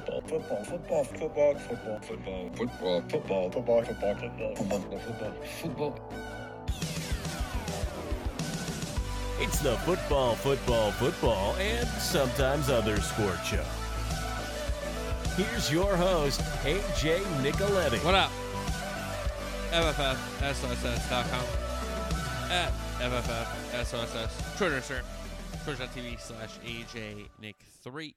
football, football, football, football, football, football, football, football, football, football, football, football, football, football. It's the football, football, football, and sometimes other sport show. Here's your host, AJ Nicoletti. What up? FFFSOSS.com at FFFSOSS. Twitter, sir. Twitch.tv slash AJ Nick 3.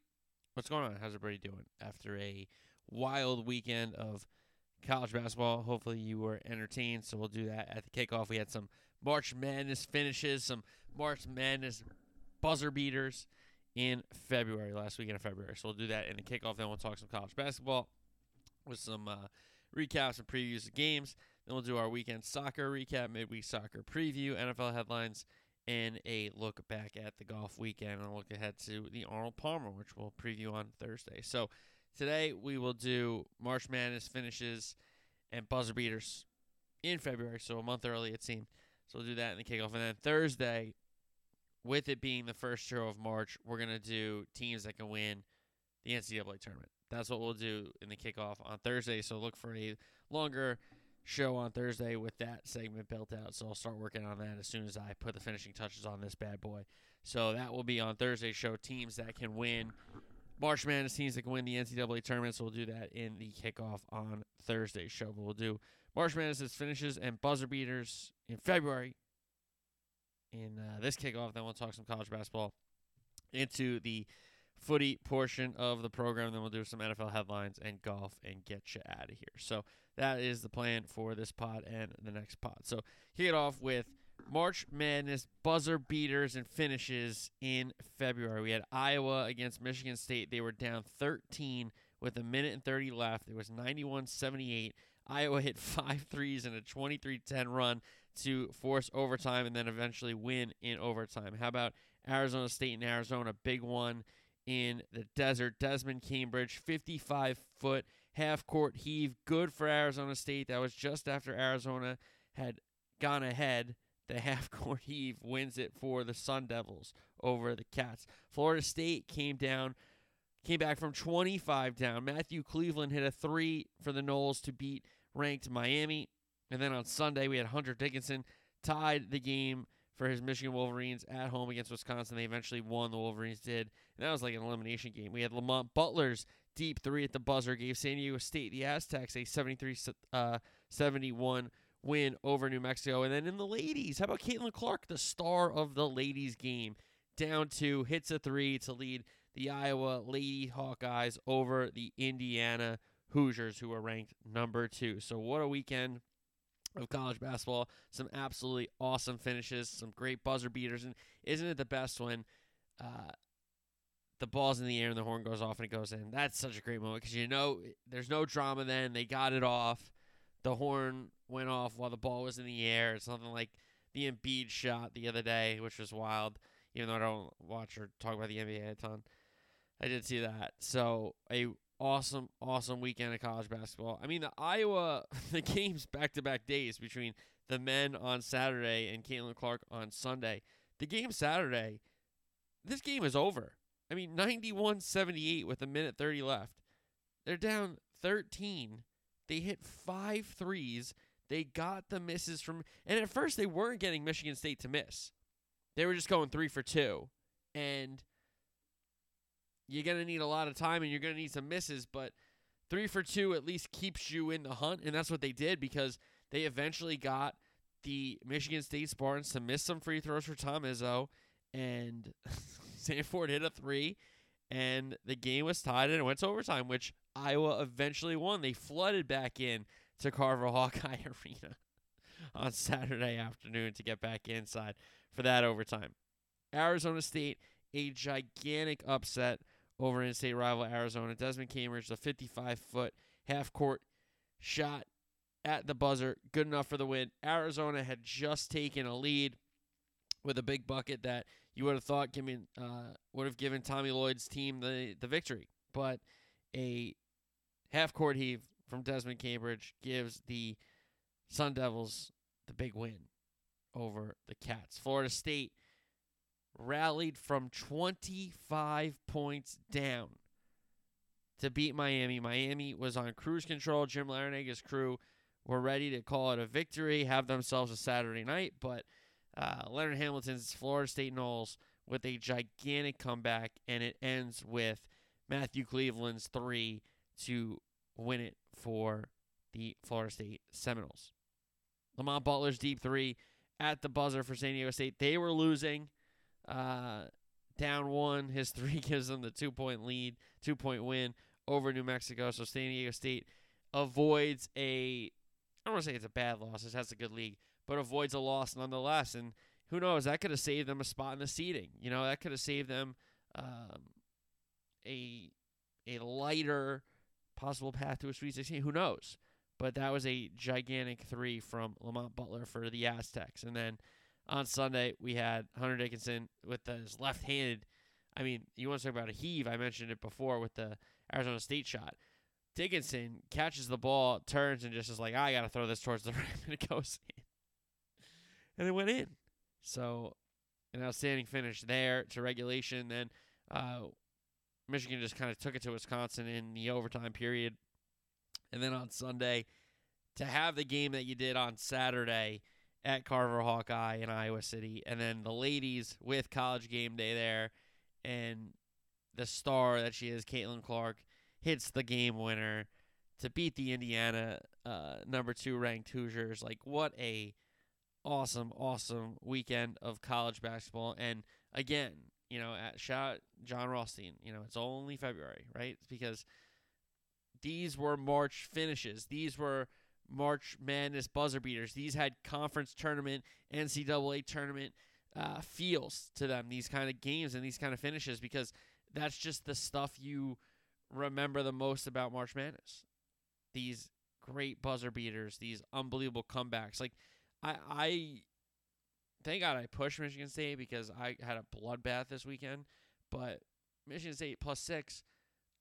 What's going on? How's everybody doing? After a wild weekend of college basketball, hopefully you were entertained. So we'll do that at the kickoff. We had some March Madness finishes, some March Madness buzzer beaters in February, last weekend of February. So we'll do that in the kickoff. Then we'll talk some college basketball with some uh, recaps and previews of games. Then we'll do our weekend soccer recap, midweek soccer preview, NFL headlines, and a look back at the golf weekend and a look ahead to the Arnold Palmer, which we'll preview on Thursday. So today we will do March Madness finishes and buzzer beaters in February, so a month early it seemed. So we'll do that in the kickoff. And then Thursday, with it being the first show of March, we're going to do teams that can win the NCAA tournament. That's what we'll do in the kickoff on Thursday. So look for a longer show on Thursday with that segment built out. So I'll start working on that as soon as I put the finishing touches on this bad boy. So that will be on Thursday show teams that can win March Madness teams that can win the NCAA tournament. So we'll do that in the kickoff on Thursday show. But we'll do March Madness finishes and buzzer beaters in February. In uh, this kickoff, then we'll talk some college basketball into the footy portion of the program. Then we'll do some NFL headlines and golf and get you out of here. So that is the plan for this pod and the next pod. So kick it off with March Madness buzzer beaters and finishes in February. We had Iowa against Michigan State. They were down 13 with a minute and 30 left. It was 91 78. Iowa hit five threes in a 23 10 run to force overtime and then eventually win in overtime. How about Arizona State and Arizona? Big one in the desert. Desmond Cambridge, 55 foot half court heave. Good for Arizona State. That was just after Arizona had gone ahead. The half court heave wins it for the Sun Devils over the Cats. Florida State came down, came back from 25 down. Matthew Cleveland hit a three for the Noles to beat ranked Miami. And then on Sunday, we had Hunter Dickinson tied the game for his Michigan Wolverines at home against Wisconsin. They eventually won. The Wolverines did. And that was like an elimination game. We had Lamont Butler's deep three at the buzzer gave San Diego State, the Aztecs, a 73 uh, 71 win over New Mexico. And then in the ladies, how about Caitlin Clark, the star of the ladies game? Down two, hits a three to lead the Iowa Lady Hawkeyes over the Indiana Hoosiers, who are ranked number two. So what a weekend of college basketball. Some absolutely awesome finishes, some great buzzer beaters, and isn't it the best when uh, the ball's in the air and the horn goes off and it goes in? That's such a great moment because you know there's no drama. Then they got it off. The horn went off while the ball was in the air. It's something like the Embiid shot the other day, which was wild. Even though I don't watch or talk about the NBA a ton, I did see that. So a awesome, awesome weekend of college basketball. I mean, the Iowa, the games back to back days between the men on Saturday and Caitlin Clark on Sunday. The game Saturday, this game is over. I mean, 91 78 with a minute 30 left. They're down 13. They hit five threes. They got the misses from, and at first they weren't getting Michigan State to miss. They were just going three for two. And you're going to need a lot of time and you're going to need some misses, but three for two at least keeps you in the hunt. And that's what they did because they eventually got the Michigan State Spartans to miss some free throws for Tom Izzo. And Sandfort hit a three. And the game was tied and it went to overtime, which Iowa eventually won. They flooded back in to Carver Hawkeye Arena on Saturday afternoon to get back inside for that overtime. Arizona State, a gigantic upset over in state rival Arizona. Desmond Cambridge, the 55 foot half court shot at the buzzer, good enough for the win. Arizona had just taken a lead with a big bucket that you would have thought given, uh, would have given Tommy Lloyd's team the, the victory. But a half court heave from Desmond Cambridge gives the Sun Devils the big win over the Cats. Florida State rallied from 25 points down to beat Miami. Miami was on cruise control. Jim Larranaga's crew were ready to call it a victory, have themselves a Saturday night, but uh, Leonard Hamilton's Florida State Noles with a gigantic comeback, and it ends with Matthew Cleveland's three to win it for the Florida State Seminoles. Lamont Butler's deep three at the buzzer for San Diego State. They were losing, uh, down one. His three gives them the two point lead, two point win over New Mexico. So San Diego State avoids a, I don't want to say it's a bad loss. It has a good league, but avoids a loss nonetheless. And who knows? That could have saved them a spot in the seeding. You know, that could have saved them um, a a lighter possible path to a Sweet 16. Who knows? But that was a gigantic three from Lamont Butler for the Aztecs. And then on Sunday, we had Hunter Dickinson with his left handed. I mean, you want to talk about a heave? I mentioned it before with the Arizona State shot. Dickinson catches the ball, turns, and just is like, I got to throw this towards the rim, and it goes in. And it went in. So, an outstanding finish there to regulation. Then uh, Michigan just kind of took it to Wisconsin in the overtime period. And then on Sunday, to have the game that you did on Saturday at Carver Hawkeye in Iowa City, and then the ladies with college game day there, and the star that she is, Caitlin Clark, hits the game winner to beat the Indiana uh, number two ranked Hoosiers. Like, what a awesome, awesome weekend of college basketball. And again, you know, at shout out Jon Rothstein. You know, it's only February, right? It's because these were March finishes. These were March Madness buzzer beaters. These had conference tournament, NCAA tournament uh, feels to them. These kind of games and these kind of finishes because that's just the stuff you remember the most about March Madness. These great buzzer beaters, these unbelievable comebacks. Like I, I thank God I pushed Michigan State because I had a bloodbath this weekend. But Michigan State plus six,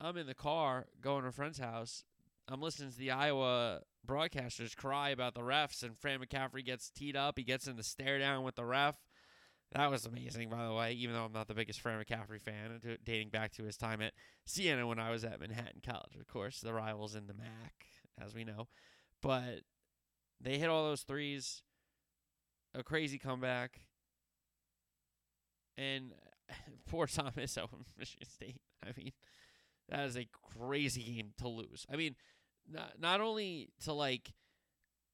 I'm in the car going to a friend's house. I'm listening to the Iowa broadcasters cry about the refs, and Fran McCaffery gets teed up. He gets in the stare down with the ref. That was amazing, by the way, even though I'm not the biggest Fran McCaffery fan, dating back to his time at Siena when I was at Manhattan College, of course, the rivals in the MAAC, as we know. But they hit all those threes, a crazy comeback, and poor Tom Izzo from Michigan State. I mean, that is a crazy game to lose. I mean, not not only to like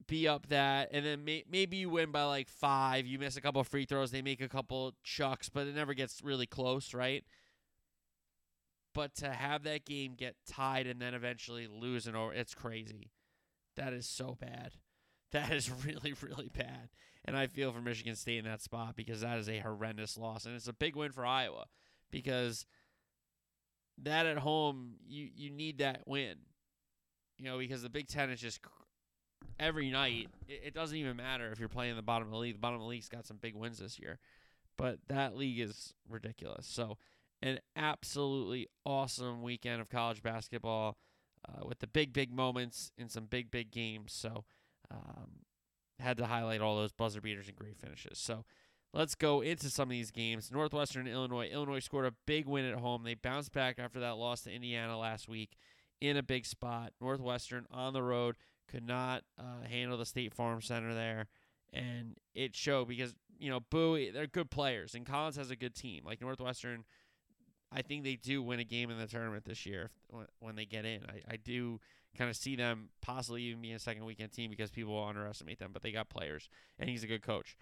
be up that, and then may, maybe you win by like five. You miss a couple free throws, they make a couple chucks, but it never gets really close, right? But to have that game get tied and then eventually lose over, it's crazy. That is so bad. That is really, really bad. And I feel for Michigan State in that spot because that is a horrendous loss. And it's a big win for Iowa because that at home, you, you need that win. You know, because the Big Ten is just every night. It, it doesn't even matter if you're playing the bottom of the league. The bottom of the league's got some big wins this year. But that league is ridiculous. So, an absolutely awesome weekend of college basketball uh, with the big, big moments in some big, big games. So, um, had to highlight all those buzzer beaters and great finishes. So let's go into some of these games. Northwestern Illinois. Illinois scored a big win at home. They bounced back after that loss to Indiana last week in a big spot. Northwestern on the road could not uh, handle the State Farm Center there. And it showed because, you know, Buie, they're good players, and Collins has a good team. Like Northwestern, I think they do win a game in the tournament this year when they get in. I, I do kind of see them possibly even being a second weekend team because people will underestimate them, but they got players, and he's a good coach.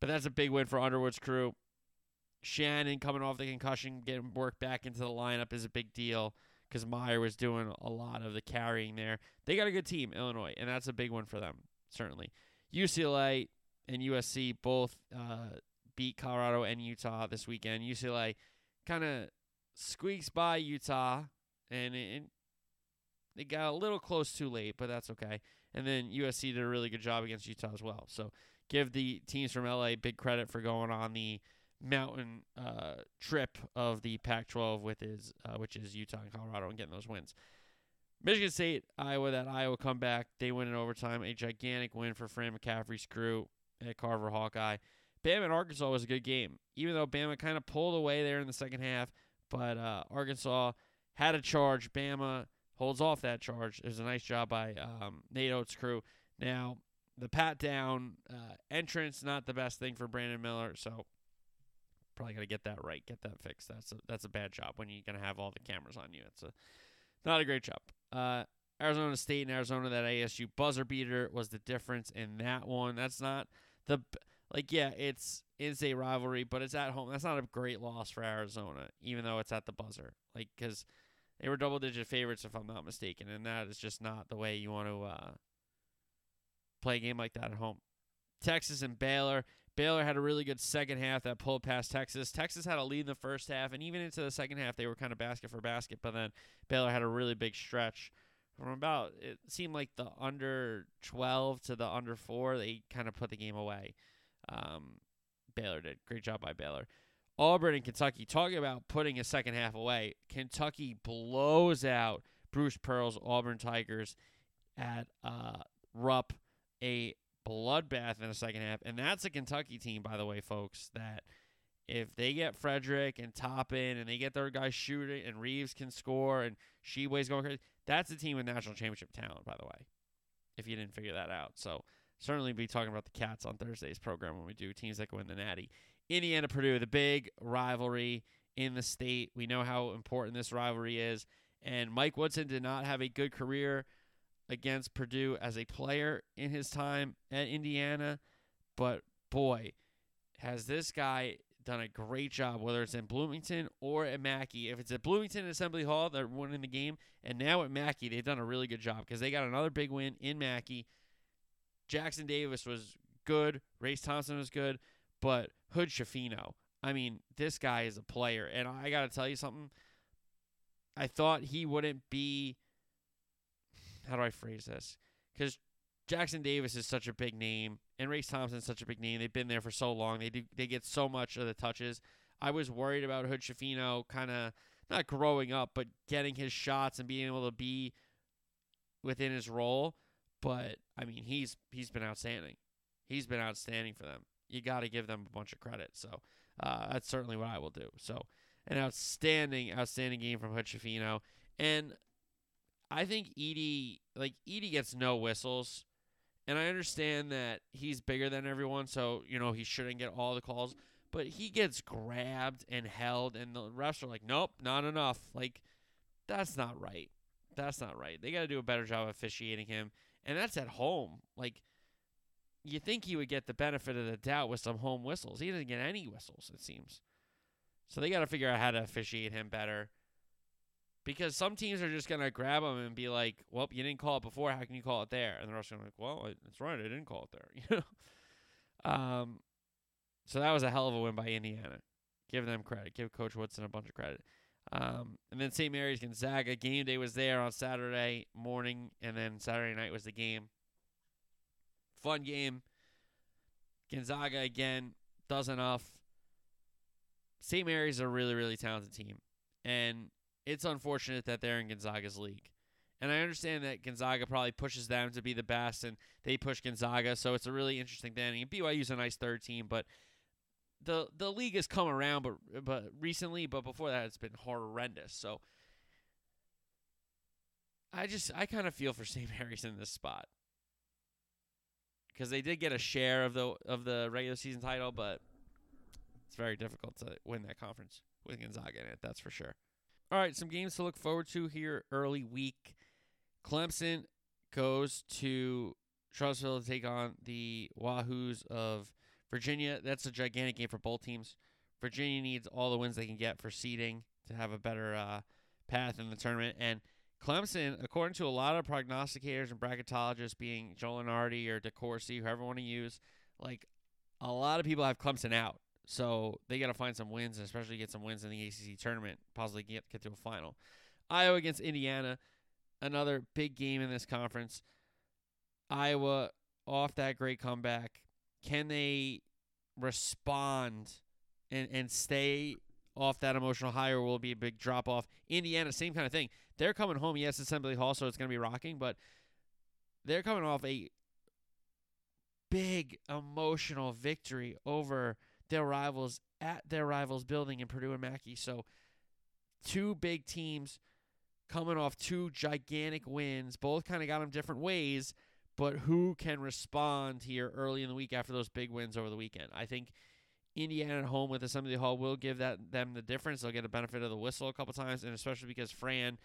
But that's a big win for Underwood's crew. Shannon coming off the concussion, getting worked back into the lineup is a big deal because Mayer was doing a lot of the carrying there. They got a good team, Illinois, and that's a big one for them, certainly. UCLA and USC both uh, beat Colorado and Utah this weekend. UCLA kind of squeaks by Utah, and it, they got a little close too late, but that's okay. And then USC did a really good job against Utah as well. So give the teams from LA big credit for going on the mountain uh, trip of the Pac-12 with his, uh, which is Utah and Colorado, and getting those wins. Michigan State, Iowa, that Iowa comeback, they win in overtime. A gigantic win for Fran McCaffery's crew at Carver Hawkeye. Bama and Arkansas was a good game, even though Bama kind of pulled away there in the second half. But uh, Arkansas had a charge. Bama holds off that charge. It a nice job by um, Nate Oats' crew. Now, the pat down uh, entrance, not the best thing for Brandon Miller, so probably got to get that right, get that fixed. That's a, that's a bad job when you're going to have all the cameras on you. It's a not a great job. Uh, Arizona State and Arizona, that ASU buzzer beater was the difference in that one. That's not the like yeah, it's it's a rivalry, but it's at home. That's not a great loss for Arizona, even though it's at the buzzer. Like because they were double digit favorites, if I'm not mistaken, and that is just not the way you want to uh, play a game like that at home. Texas and Baylor. Baylor had a really good second half that pulled past Texas. Texas had a lead in the first half, and even into the second half, they were kind of basket for basket. But then Baylor had a really big stretch from about it seemed like the under 12 to the under four. They kind of put the game away. Um, Baylor did great job by Baylor. Auburn and Kentucky talking about putting a second half away. Kentucky blows out Bruce Pearl's Auburn Tigers at uh, Rupp, a bloodbath in the second half. And that's a Kentucky team, by the way, folks, that if they get Fredrick and Toppin and they get their guys shooting and Reeves can score and Tshiebwe's going crazy, that's a team with national championship talent, by the way, if you didn't figure that out. So certainly be talking about the Cats on Thursday's program when we do teams that go in the Natty. Indiana Purdue, the big rivalry in the state. We know how important this rivalry is. And Mike Woodson did not have a good career against Purdue as a player in his time at Indiana. But boy, has this guy done a great job, whether it's in Bloomington or at Mackey. If it's at Bloomington Assembly Hall, they're winning the game. And now at Mackey, they've done a really good job because they got another big win in Mackey. Jackson Davis was good. Race Thompson was good. But Hood Schifino, I mean, this guy is a player. And I got to tell you something. I thought he wouldn't be. How do I phrase this? Because Jackson Davis is such a big name, and Race Thompson's such a big name. They've been there for so long. They do they get so much of the touches. I was worried about Hood Schifino kind of not growing up, but getting his shots and being able to be within his role. But I mean, he's he's been outstanding. He's been outstanding for them. You got to give them a bunch of credit. So uh, that's certainly what I will do. So an outstanding, outstanding game from Hood Schifino. And I think Edie, like Edey, gets no whistles. And I understand that he's bigger than everyone, so you know he shouldn't get all the calls. But he gets grabbed and held, and the refs are like, "Nope, not enough." Like, that's not right. That's not right. They got to do a better job officiating him, and that's at home. Like, you think he would get the benefit of the doubt with some home whistles. He doesn't get any whistles, it seems. So they got to figure out how to officiate him better because some teams are just gonna grab him and be like, "Well, you didn't call it before. How can you call it there?" And the rest are like, "Well, that's right. I didn't call it there." You know. Um. So that was a hell of a win by Indiana. Give them credit. Give Coach Woodson a bunch of credit. Um, and then St. Mary's Gonzaga game day was there on Saturday morning, and then Saturday night was the game. Fun game. Gonzaga again does enough. St. Mary's a really really talented team, and it's unfortunate that they're in Gonzaga's league. And I understand that Gonzaga probably pushes them to be the best, and they push Gonzaga, so it's a really interesting thing. And BYU's a nice third team, but the the league has come around, but but recently, but before that, it's been horrendous. So I just I kind of feel for St. Mary's in this spot because they did get a share of the of the regular season title, but it's very difficult to win that conference with Gonzaga in it. That's for sure. All right, some games to look forward to here early week. Clemson goes to Charlottesville to take on the Wahoos of Virginia. That's a gigantic game for both teams. Virginia needs all the wins they can get for seeding to have a better uh, path in the tournament. And Clemson, according to a lot of prognosticators and bracketologists, being Joe Lunardi or DeCourcy, whoever want to use, like a lot of people have Clemson out. So they got to find some wins, especially get some wins in the ACC tournament, possibly get get to a final. Iowa against Indiana, another big game in this conference. Iowa off that great comeback, can they respond and and stay off that emotional high, or will it be a big drop off? Indiana, same kind of thing. They're coming home. Yes, Assembly Hall, so it's going to be rocking, but they're coming off a big emotional victory over their rivals at their rivals building in Purdue and Mackey. So two big teams coming off two gigantic wins. Both kind of got them different ways, but who can respond here early in the week after those big wins over the weekend? I think Indiana at home with Assembly Hall will give that them the difference. They'll get a benefit of the whistle a couple times, and especially because Fran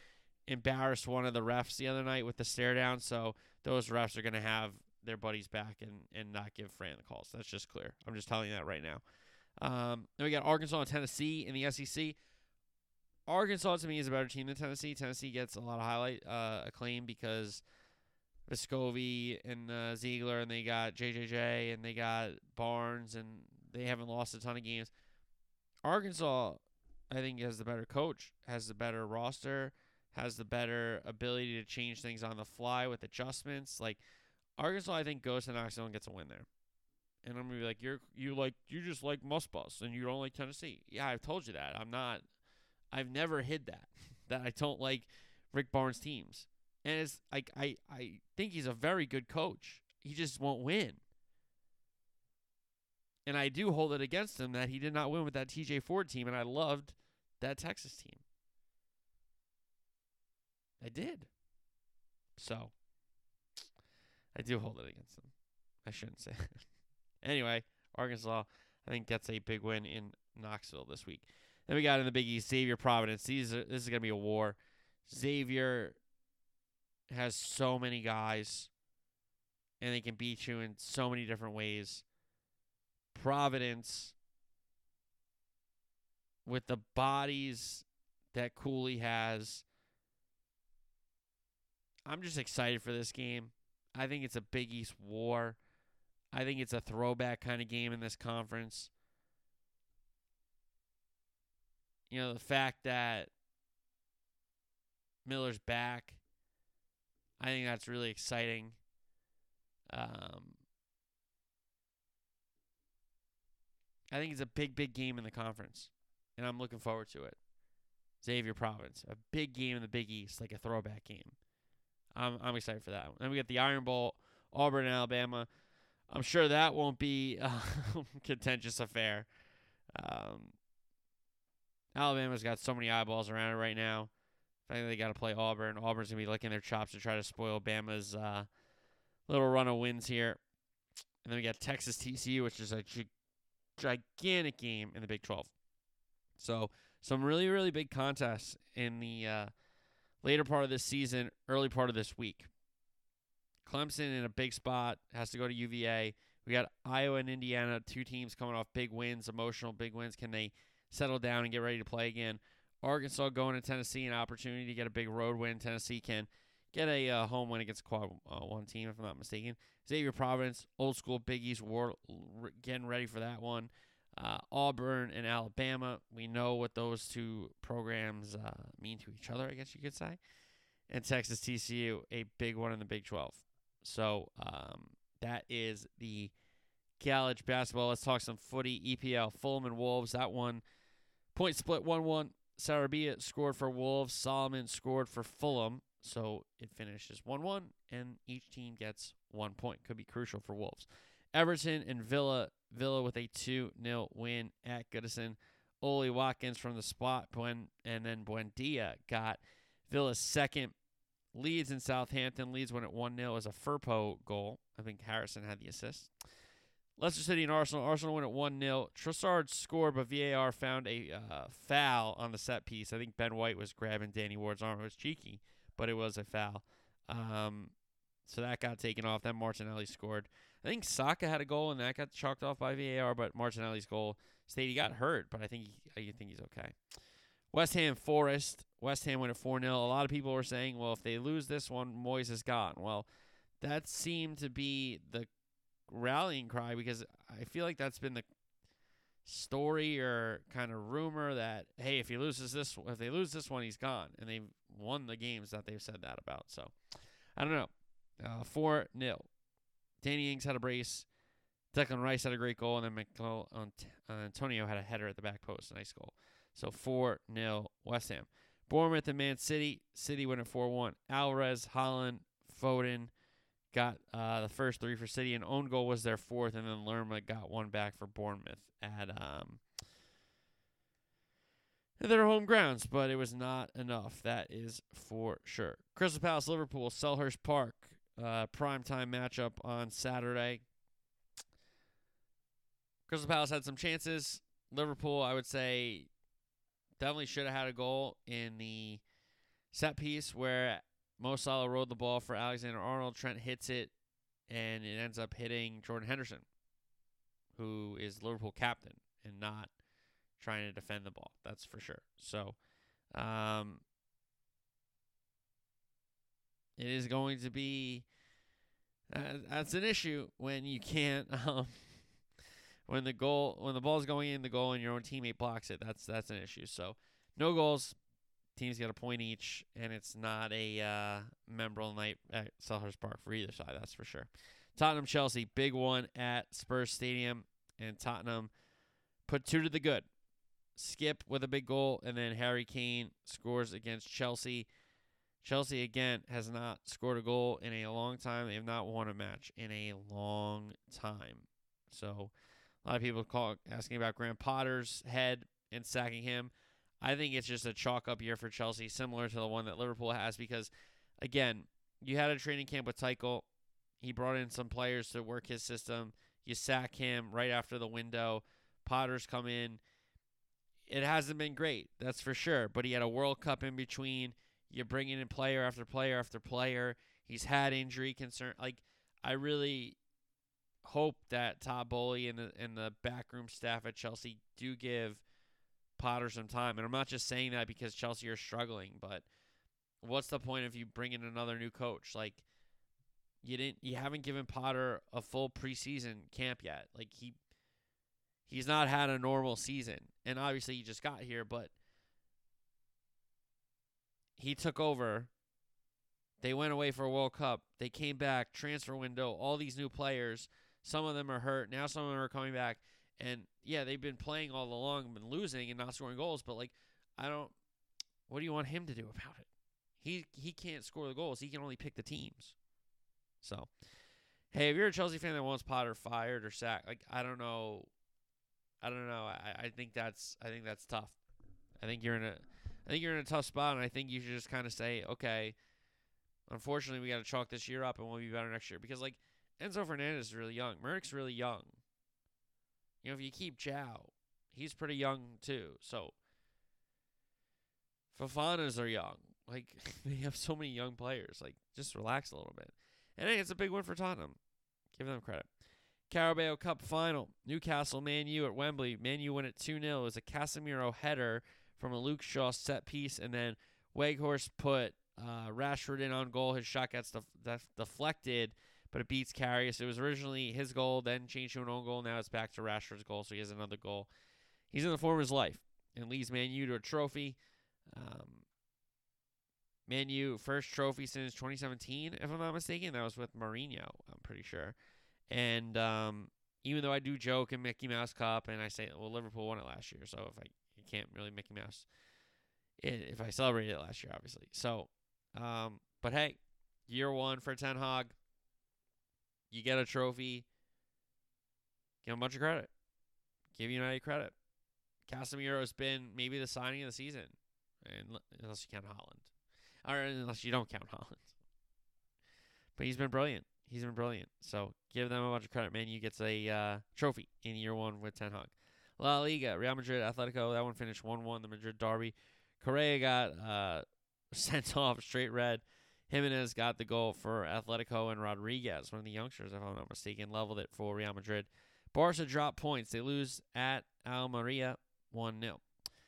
embarrassed one of the refs the other night with the stare down. So those refs are going to have their buddies back and, and not give Fran the calls. That's just clear. I'm just telling you that right now. Um, then we got Arkansas and Tennessee in the SEC. Arkansas to me is a better team than Tennessee. Tennessee gets a lot of highlight uh, acclaim because Vescovi and uh, Zeigler, and they got JJJ, and they got Barnes, and they haven't lost a ton of games. Arkansas, I think, has the better coach, has the better roster, has the better ability to change things on the fly with adjustments. Like Arkansas, I think goes to Knoxville and gets a win there. And I'm gonna be like, you're you like you just like Muss Bus and you don't like Tennessee. Yeah, I've told you that. I'm not. I've never hid that that I don't like Rick Barnes teams. And it's like I I think he's a very good coach. He just won't win. And I do hold it against him that he did not win with that TJ Ford team, and I loved that Texas team. I did. So I do hold it against them. I shouldn't say. anyway, Arkansas, I think gets a big win in Knoxville this week. Then we got in the Big East, Xavier Providence. These are, this is gonna be a war. Xavier has so many guys, and they can beat you in so many different ways. Providence, with the bodies that Cooley has, I'm just excited for this game. I think it's a Big East war. I think it's a throwback kind of game in this conference. You know, the fact that Miller's back, I think that's really exciting. Um, I think it's a big, big game in the conference, and I'm looking forward to it. Xavier Providence, a big game in the Big East, like a throwback game. I'm I'm excited for that. Then we got the Iron Bowl, Auburn and Alabama. I'm sure that won't be a contentious affair. Um, Alabama's got so many eyeballs around it right now. I think they got to play Auburn. Auburn's gonna be licking their chops to try to spoil Bama's uh, little run of wins here. And then we got Texas TCU, which is a gi- gigantic game in the Big 12. So some really really big contests in the uh, later part of this season, early part of this week. Clemson in a big spot has to go to UVA. We got Iowa and Indiana, two teams coming off big wins, emotional big wins. Can they settle down and get ready to play again? Arkansas going to Tennessee, an opportunity to get a big road win. Tennessee can get a uh, home win against quad uh, one team, if I'm not mistaken. Xavier Providence, old school Big East war, getting ready for that one. Uh, Auburn and Alabama, we know what those two programs uh, mean to each other, I guess you could say. And Texas TCU, a big one in the Big 12. So um, that is the college basketball. Let's talk some footy. EPL, Fulham and Wolves. That one, point split 1 1. Sarabia scored for Wolves. Solomon scored for Fulham. So it finishes 1 1, and each team gets one point. Could be crucial for Wolves. Everton and Villa. Villa with a 2 0 win at Goodison. Ollie Watkins from the spot, Buen, and then Buendia got Villa's second. Leeds in Southampton. Leeds went at 1 0 as a Firpo goal. I think Harrison had the assist. Leicester City and Arsenal. Arsenal went at 1 0. Trossard scored, but VAR found a uh, foul on the set piece. I think Ben White was grabbing Danny Ward's arm. It was cheeky, but it was a foul. Um, so that got taken off. Then Martinelli scored. I think Saka had a goal, and that got chalked off by VAR, but Martinelli's goal stayed. He got hurt, but I think he, I think he's okay. West Ham Forest. West Ham went at 4 0. A lot of people were saying, well, if they lose this one, Moyes is gone. Well, that seemed to be the rallying cry because I feel like that's been the story or kind of rumor that hey, if he loses this, if they lose this one, he's gone, and they've won the games that they've said that about. So I don't know. Uh, four 0 Danny Ings had a brace. Declan Rice had a great goal, and then Antonio had a header at the back post. Nice goal. So 4 0 West Ham. Bournemouth and Man City. City went at 4 1. Alvarez, Haaland, Foden got uh, the first three for City, and own goal was their fourth, and then Lerma got one back for Bournemouth at um, their home grounds, but it was not enough. That is for sure. Crystal Palace, Liverpool, Selhurst Park, uh, prime time matchup on Saturday. Crystal Palace had some chances. Liverpool, I would say, definitely should have had a goal in the set piece where Mo Salah rode the ball for Alexander Arnold. Trent hits it, and it ends up hitting Jordan Henderson, who is Liverpool captain and not trying to defend the ball. That's for sure. So, um, it is going to be uh, that's an issue when you can't um, when the goal when the ball's going in the goal and your own teammate blocks it. That's that's an issue. So, no goals. Teams get a point each, and it's not a uh, memorable night at Selhurst Park for either side. That's for sure. Tottenham Chelsea, big one at Spurs Stadium, and Tottenham put two to the good. Skipp with a big goal, and then Harry Kane scores against Chelsea. Chelsea again has not scored a goal in a long time. They have not won a match in a long time. So a lot of people call asking about Graham Potter's head and sacking him. I think it's just a chalk up year for Chelsea, similar to the one that Liverpool has, because again, you had a training camp with Tuchel. He brought in some players to work his system. You sack him right after the window. Potter's come in. It hasn't been great, that's for sure. But he had a World Cup in between. You're bringing in player after player after player. He's had injury concern. Like I really hope that Todd Boehly and the and the backroom staff at Chelsea do give Potter some time. And I'm not just saying that because Chelsea are struggling, but what's the point of you bringing another new coach? Like you didn't you haven't given Potter a full preseason camp yet. Like he he's not had a normal season. And obviously he just got here, but he took over. They went away for a World Cup. They came back, transfer window, all these new players. Some of them are hurt. Now some of them are coming back. And yeah, they've been playing all along been losing and not scoring goals, but like I don't what do you want him to do about it? He he can't score the goals. He can only pick the teams. So, hey, if you're a Chelsea fan that wants Potter fired or sacked, like I don't know, I don't know. I, I think that's I think that's tough. I think you're in a I think you're in a tough spot, and I think you should just kind of say, okay, unfortunately, we got to chalk this year up, and we'll be better next year because like Enzo Fernandez is really young, Mudryk's really young. You know, if you keep João, he's pretty young too. So Fafanas are young. Like they have so many young players. Like just relax a little bit. And hey, it's a big win for Tottenham. Give them credit. Carabao Cup final. Newcastle Man U at Wembley. Man U win it 2 0. It was a Casemiro header from a Luke Shaw set piece. And then Weghorst put uh, Rashford in on goal. His shot gets def- def- deflected, but it beats Karius. It was originally his goal, then changed to an own goal. Now it's back to Rashford's goal, so he has another goal. He's in the form of his life and leads Man U to a trophy. Um, Man U first trophy since 2017, if I'm not mistaken. That was with Mourinho, I'm pretty sure. And um, even though I do joke in Mickey Mouse Cup, and I say, well, Liverpool won it last year, so if I can't really Mickey Mouse if I celebrated it last year, obviously. So, um, but hey, year one for Ten Hag, you get a trophy. Him a bunch of credit. Give United credit. Casemiro has been maybe the signing of the season, unless you count Haaland, or unless you don't count Haaland. But he's been brilliant. He's been brilliant. So give them a bunch of credit. Man, you gets a uh, trophy in year one with Ten Hag. La Liga, Real Madrid, Atletico. That one finished one-one. The Madrid derby. Correa got uh, sent off straight red. Jimenez got the goal for Atletico and Rodriguez, one of the youngsters, if I'm not mistaken, leveled it for Real Madrid. Barca drop points. They lose at Almeria 1 0.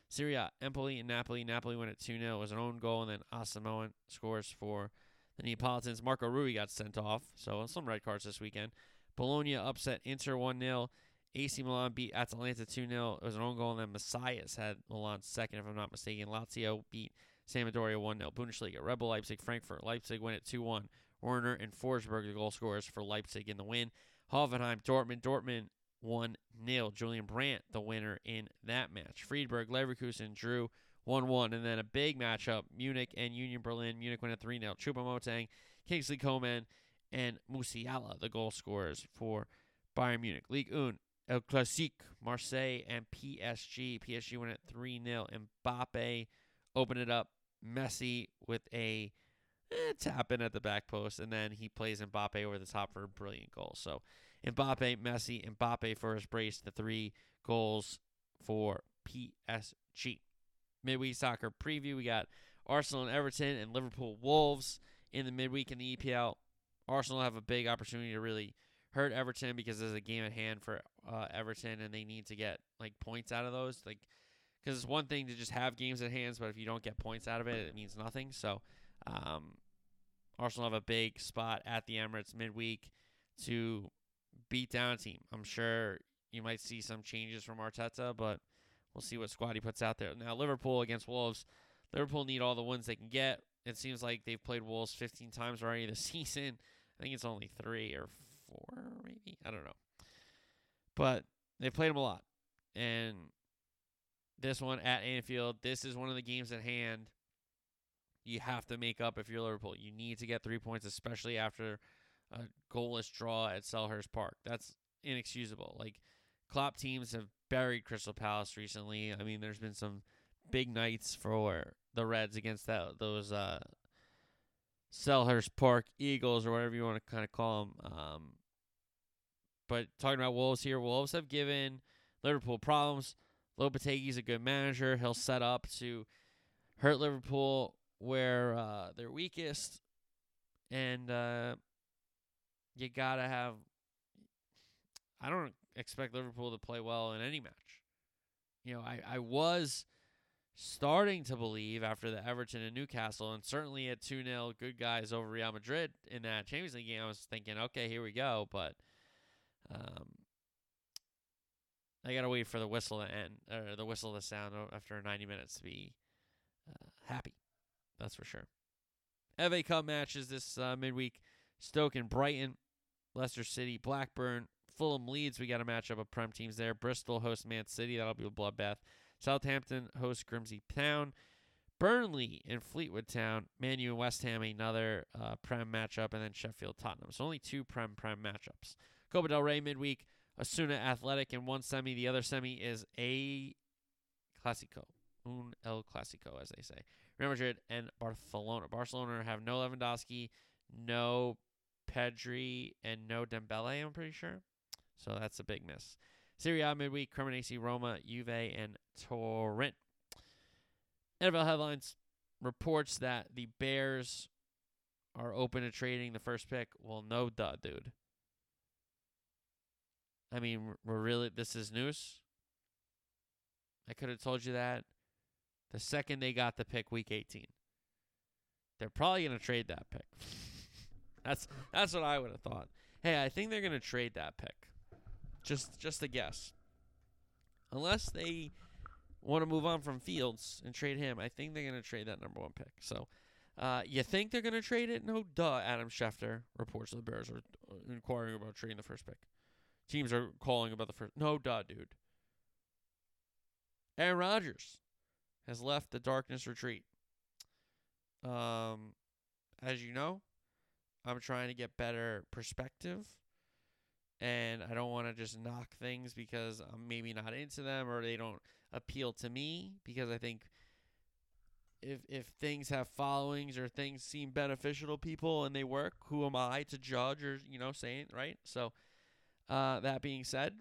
Serie A, Empoli, and Napoli. Napoli win at 2 0. It was an own goal, and then Asamoah scores for the Neapolitans. Mario Rui got sent off, so some red cards this weekend. Bologna upset Inter 1 0. AC Milan beat Atalanta 2 0. It was an own goal, and then Messias had Milan second, if I'm not mistaken. Lazio beat Sampdoria 1 0. Bundesliga, Rebel Leipzig, Frankfurt. Leipzig win at 2 1. Werner and Forsberg, the goal scorers for Leipzig in the win. Hoffenheim, Dortmund, Dortmund 1 0. Julian Brandt, the winner in that match. Freiburg, Leverkusen drew 1 1. And then a big matchup Munich and Union Berlin. Munich win at 3 0. Choupo-Moting, Kingsley Coman, and Musiala, the goal scorers for Bayern Munich. Ligue 1, El Clasique, Marseille and PSG. PSG win it 3 0. Mbappe opened it up. Messi with a eh, tap in at the back post, and then he plays Mbappe over the top for a brilliant goal. So Mbappe, Messi, Mbappe for his brace, the three goals for PSG. Midweek soccer preview. We got Arsenal and Everton and Liverpool Wolves in the midweek in the EPL. Arsenal have a big opportunity to really hurt Everton because there's a game at hand for uh, Everton and they need to get like points out of those. Like, because it's one thing to just have games at hands, but if you don't get points out of it, it means nothing. So, um, Arsenal have a big spot at the Emirates midweek to beat down a team. I'm sure you might see some changes from Arteta, but we'll see what squad he puts out there. Now, Liverpool against Wolves. Liverpool need all the wins they can get. It seems like they've played Wolves 15 times already this season. I think it's only three or four, maybe. I don't know. But they played them a lot. And this one at Anfield, this is one of the games at hand. You have to make up if you're Liverpool. You need to get three points, especially after a goalless draw at Selhurst Park. That's inexcusable. Like Klopp teams have buried Crystal Palace recently. I mean, there's been some big nights for the Reds against that those uh, Selhurst Park Eagles or whatever you want to kind of call them. Um, but talking about Wolves here, Wolves have given Liverpool problems. Lopetegui's a good manager. He'll set up to hurt Liverpool where uh, they're weakest, and uh, you gotta have. I don't expect Liverpool to play well in any match. You know, I, I was starting to believe after the Everton and Newcastle, and certainly at 2 0 good guys over Real Madrid in that Champions League game, I was thinking, okay, here we go. But um, I got to wait for the whistle to end, or the whistle to sound after 90 minutes to be uh, happy. That's for sure. FA Cup matches this uh, midweek Stoke and Brighton, Leicester City, Blackburn, Fulham Leeds. We got a matchup of Prem teams there. Bristol hosts Man City. That'll be a bloodbath. Southampton hosts Grimsby Town. Burnley and Fleetwood Town. Man U and West Ham, another uh, Prem matchup. And then Sheffield Tottenham. So only two Prem Prem matchups. Copa del Rey midweek. Osasuna Athletic in one semi. The other semi is a Clásico. Un El Clásico, as they say. Real Madrid and Barcelona. Barcelona have no Lewandowski, no Pedri, and no Dembele, I'm pretty sure. So that's a big miss. Serie A midweek, Cremonese, Roma, Juve, and Torrent. NFL headlines reports that the Bears are open to trading the first pick. Well, no duh, dude. I mean, we're really this is news. I could have told you that the second they got the pick week 18. They're probably going to trade that pick. that's that's what I would have thought. Hey, I think they're going to trade that pick. Just just a guess. Unless they want to move on from Fields and trade him, I think they're going to trade that number one pick. So, uh, you think they're going to trade it? No, duh. Adam Schefter reports the Bears are uh, inquiring about trading the first pick. Teams are calling about the first. No, duh, dude. Aaron Rodgers has left the darkness retreat. Um, as you know, I'm trying to get better perspective and I don't want to just knock things because I'm maybe not into them or they don't appeal to me because I think if if things have followings or things seem beneficial to people and they work, who am I to judge or you know saying right? So uh, that being said,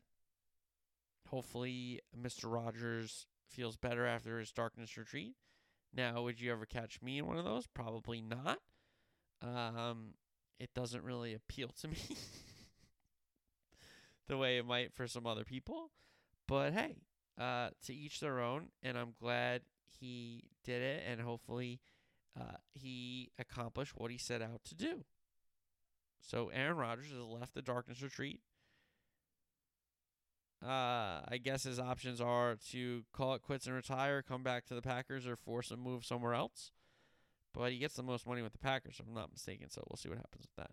hopefully Mr. Rodgers feels better after his darkness retreat. Now, would you ever catch me in one of those? Probably not. Um, it doesn't really appeal to me. the way it might for some other people. But hey, uh, to each their own, and I'm glad he did it, and hopefully uh, he accomplished what he set out to do. So Aaron Rodgers has left the darkness retreat. Uh, I guess his options are to call it quits and retire, come back to the Packers, or force a move somewhere else. But he gets the most money with the Packers, if I'm not mistaken. So we'll see what happens with that.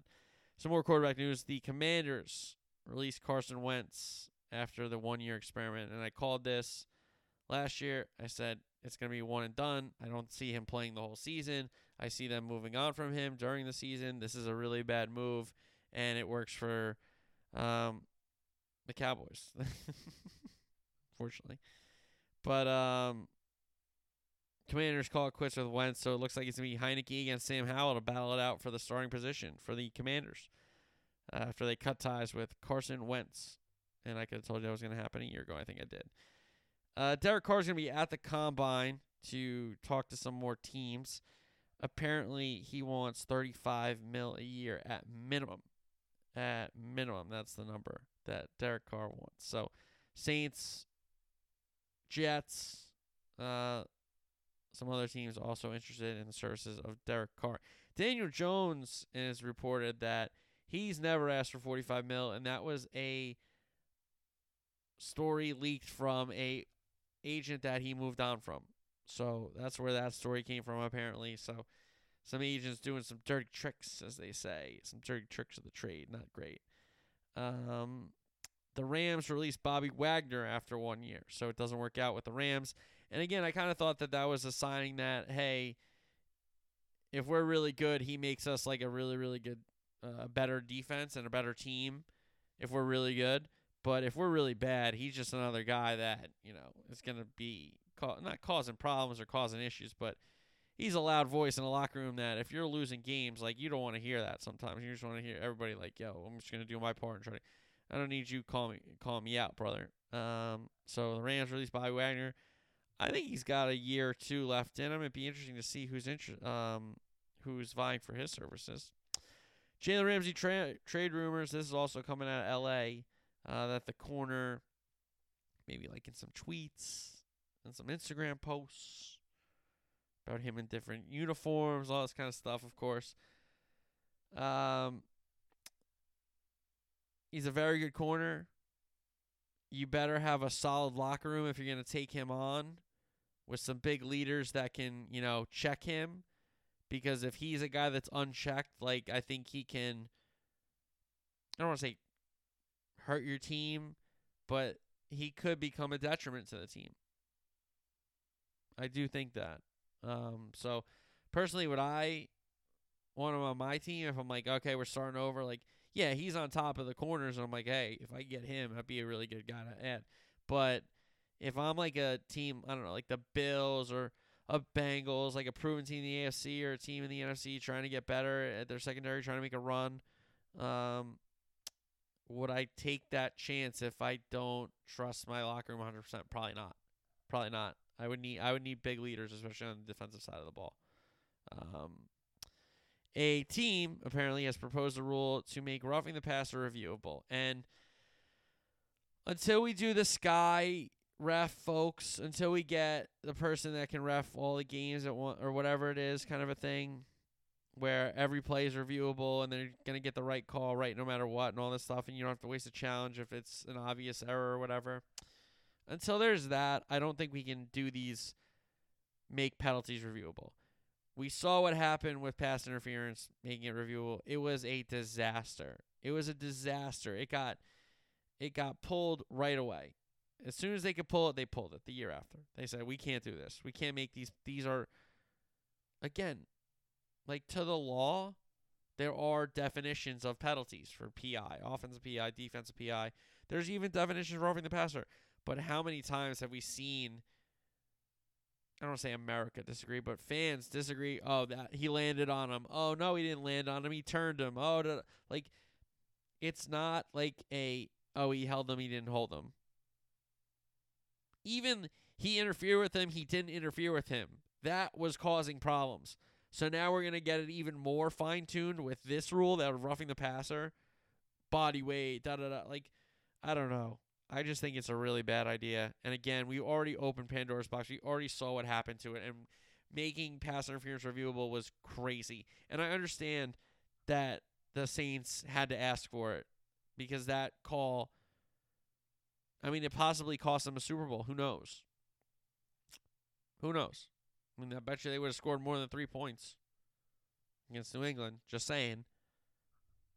Some more quarterback news. The Commanders released Carson Wentz after the one year experiment. And I called this last year. I said it's going to be one and done. I don't see him playing the whole season. I see them moving on from him during the season. This is a really bad move, and it works for um, the Cowboys. Fortunately. But um Commanders call it quits with Wentz, so it looks like it's gonna be Heineke against Sam Howell to battle it out for the starting position for the Commanders. Uh, after they cut ties with Carson Wentz. And I could have told you that was gonna happen a year ago. I think I did. Uh Derek Carr's gonna be at the combine to talk to some more teams. Apparently he wants thirty five mil a year at minimum. At minimum, that's the number that Derek Carr wants. So Saints, Jets, uh, some other teams also interested in the services of Derek Carr. Daniel Jones is reported that he's never asked for 45 mil, and that was a story leaked from a agent that he moved on from. So that's where that story came from, apparently. So some agents doing some dirty tricks, as they say, some dirty tricks of the trade. Not great. Um, the Rams released Bobby Wagner after one year, so it doesn't work out with the Rams. And again, I kind of thought that that was a signing that hey, if we're really good, he makes us like a really really good, uh, better defense and a better team. If we're really good, but if we're really bad, he's just another guy that you know is gonna be ca- not causing problems or causing issues, but he's a loud voice in the locker room that if you're losing games, like you don't want to hear that sometimes. You just want to hear everybody like, yo, I'm just gonna do my part and try to I don't need you call me call me out, brother. Um, so the Rams released Bobby Wagner. I think he's got a year or two left in him. It'd be interesting to see who's inter- um who's vying for his services. Jalen Ramsey tra- trade rumors. This is also coming out of L.A. Uh, that the corner, maybe like in some tweets and some Instagram posts about him in different uniforms, all this kind of stuff. Of course. Um, He's a very good corner. You better have a solid locker room if you're going to take him on with some big leaders that can, you know, check him. Because if he's a guy that's unchecked, like, I think he can, I don't want to say hurt your team, but he could become a detriment to the team. I do think that. Um, so, personally, would I want him on my team if I'm like, okay, we're starting over? Like, yeah, he's on top of the corners, and I'm like, hey, if I get him, that'd be a really good guy to add. But if I'm like a team, I don't know, like the Bills or a Bengals, like a proven team in the AFC or a team in the NFC trying to get better at their secondary, trying to make a run, um, would I take that chance if I don't trust my locker room 100%? Probably not. Probably not. I would need I would need big leaders, especially on the defensive side of the ball. Um, a team apparently has proposed a rule to make roughing the passer reviewable. And until we do the sky ref folks, until we get the person that can ref all the games at one or whatever it is, kind of a thing, where every play is reviewable and they're gonna get the right call right no matter what and all this stuff, and you don't have to waste a challenge if it's an obvious error or whatever. Until there's that, I don't think we can do these make penalties reviewable. We saw what happened with pass interference, making it reviewable. It was a disaster. It was a disaster. It got it got pulled right away. As soon as they could pull it, they pulled it the year after. They said, "We can't do this. We can't make these these are again, like to the law, there are definitions of penalties for PI, offensive PI, defensive PI. There's even definitions for roughing the passer. But how many times have we seen I don't want to say America disagree, but fans disagree. Oh, that he landed on him. Oh no, he didn't land on him. He turned him. Oh, da, like it's not like a oh he held him, he didn't hold him. Even he interfered with him, he didn't interfere with him. That was causing problems. So now we're gonna get it even more fine tuned with this rule that roughing the passer, body weight, da da da. Like I don't know. I just think it's a really bad idea. And again, we already opened Pandora's box. We already saw what happened to it, and making pass interference reviewable was crazy. And I understand that the Saints had to ask for it because that call. I mean, it possibly cost them a Super Bowl. Who knows? Who knows? I mean, I bet you they would have scored more than three points against New England. Just saying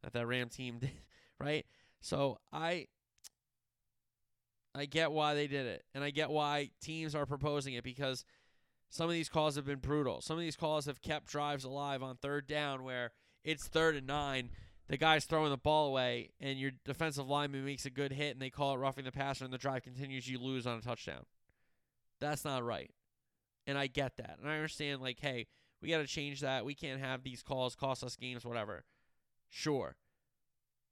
that that Ram team did, right? So I I get why they did it, and I get why teams are proposing it because some of these calls have been brutal. Some of these calls have kept drives alive on third down where it's third and nine. the guy's throwing the ball away and your defensive lineman makes a good hit and they call it roughing the passer and the drive continues, you lose on a touchdown. That's not right. And I get that. And I understand, like, hey, we got to change that. We can't have these calls cost us games, whatever. Sure.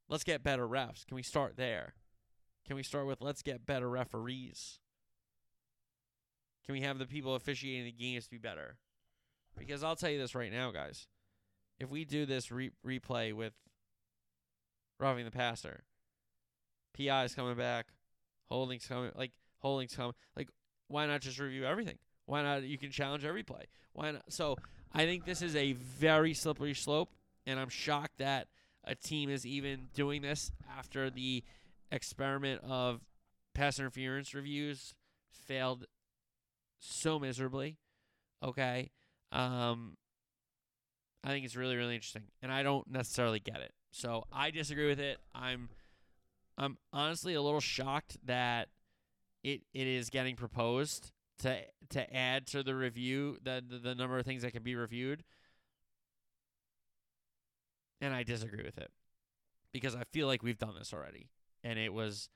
Let's get better refs. Can we start there? Can we start with let's get better referees? Can we have the people officiating the games be better? Because I'll tell you this right now, guys. If we do this re- replay with roughing the passer, PI is coming back, holding's coming, like holding's coming, like why not just review everything? Why not? You can challenge every play. Why not? So I think this is a very slippery slope, and I'm shocked that a team is even doing this after the experiment of pass interference reviews failed so miserably. Okay. Um, I think it's really, really interesting, and I don't necessarily get it. So I disagree with it. I'm, I'm honestly a little shocked that it it is getting proposed to to add to the review the the, the number of things that can be reviewed. And I disagree with it because I feel like we've done this already, and it was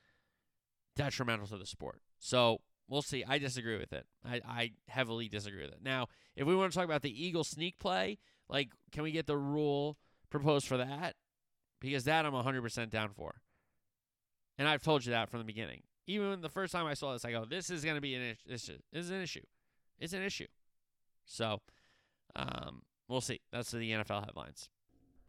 detrimental to the sport. So we'll see. I disagree with it. I, I heavily disagree with it. Now, if we want to talk about the Eagle sneak play, like, can we get the rule proposed for that? Because that I'm 100% down for. And I've told you that from the beginning. Even the first time I saw this, I go, this is going to be an issue. This is an issue. It's an issue. So, um, we'll see. That's the NFL headlines.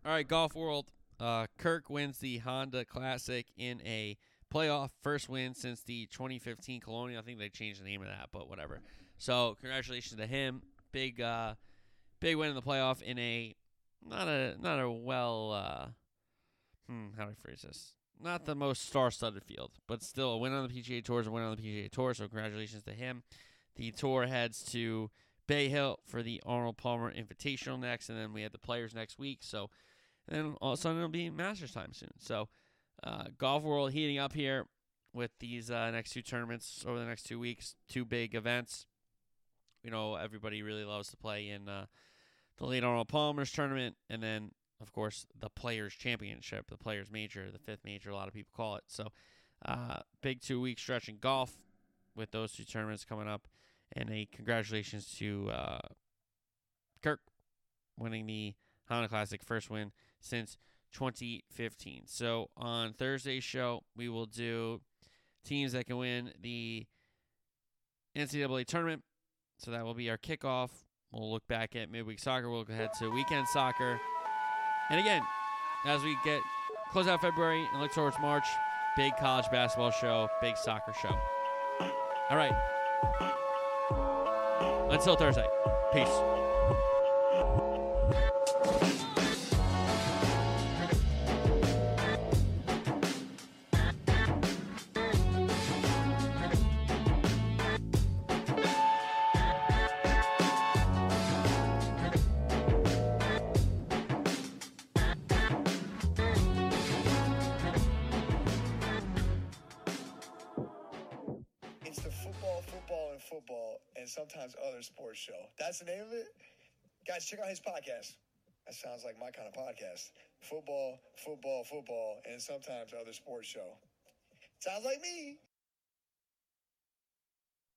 All right, Golf World. Uh, Kirk wins the Honda Classic in a playoff first win since the 2015 Colonial. I think they changed the name of that, but whatever. So congratulations to him. Big, uh, big win in the playoff in a not a not a well. Uh, hmm, how do I phrase this? Not the most star-studded field, but still a win on the PGA Tours, a win on the PGA Tour. So congratulations to him. The tour heads to Bay Hill for the Arnold Palmer Invitational next, and then we have the Players next week. So, and all of a sudden it'll be Masters time soon. So, uh, golf world heating up here with these uh, next two tournaments over the next two weeks, two big events. You know, everybody really loves to play in uh, the late Arnold Palmer's tournament, and then of course the Players Championship, the Players Major, the fifth major. A lot of people call it. So, uh, big two week stretch in golf with those two tournaments coming up, and a congratulations to uh, Kirk winning the Honda Classic first win since 2015. So on Thursday's show, we will do teams that can win the NCAA tournament. So that will be our kickoff. We'll look back at midweek soccer. We'll go ahead to weekend soccer. And again, as we get close out February and look towards March, big college basketball show, big soccer show. All right. Until Thursday. Peace. Football, football, and sometimes other sports show. Sounds like me.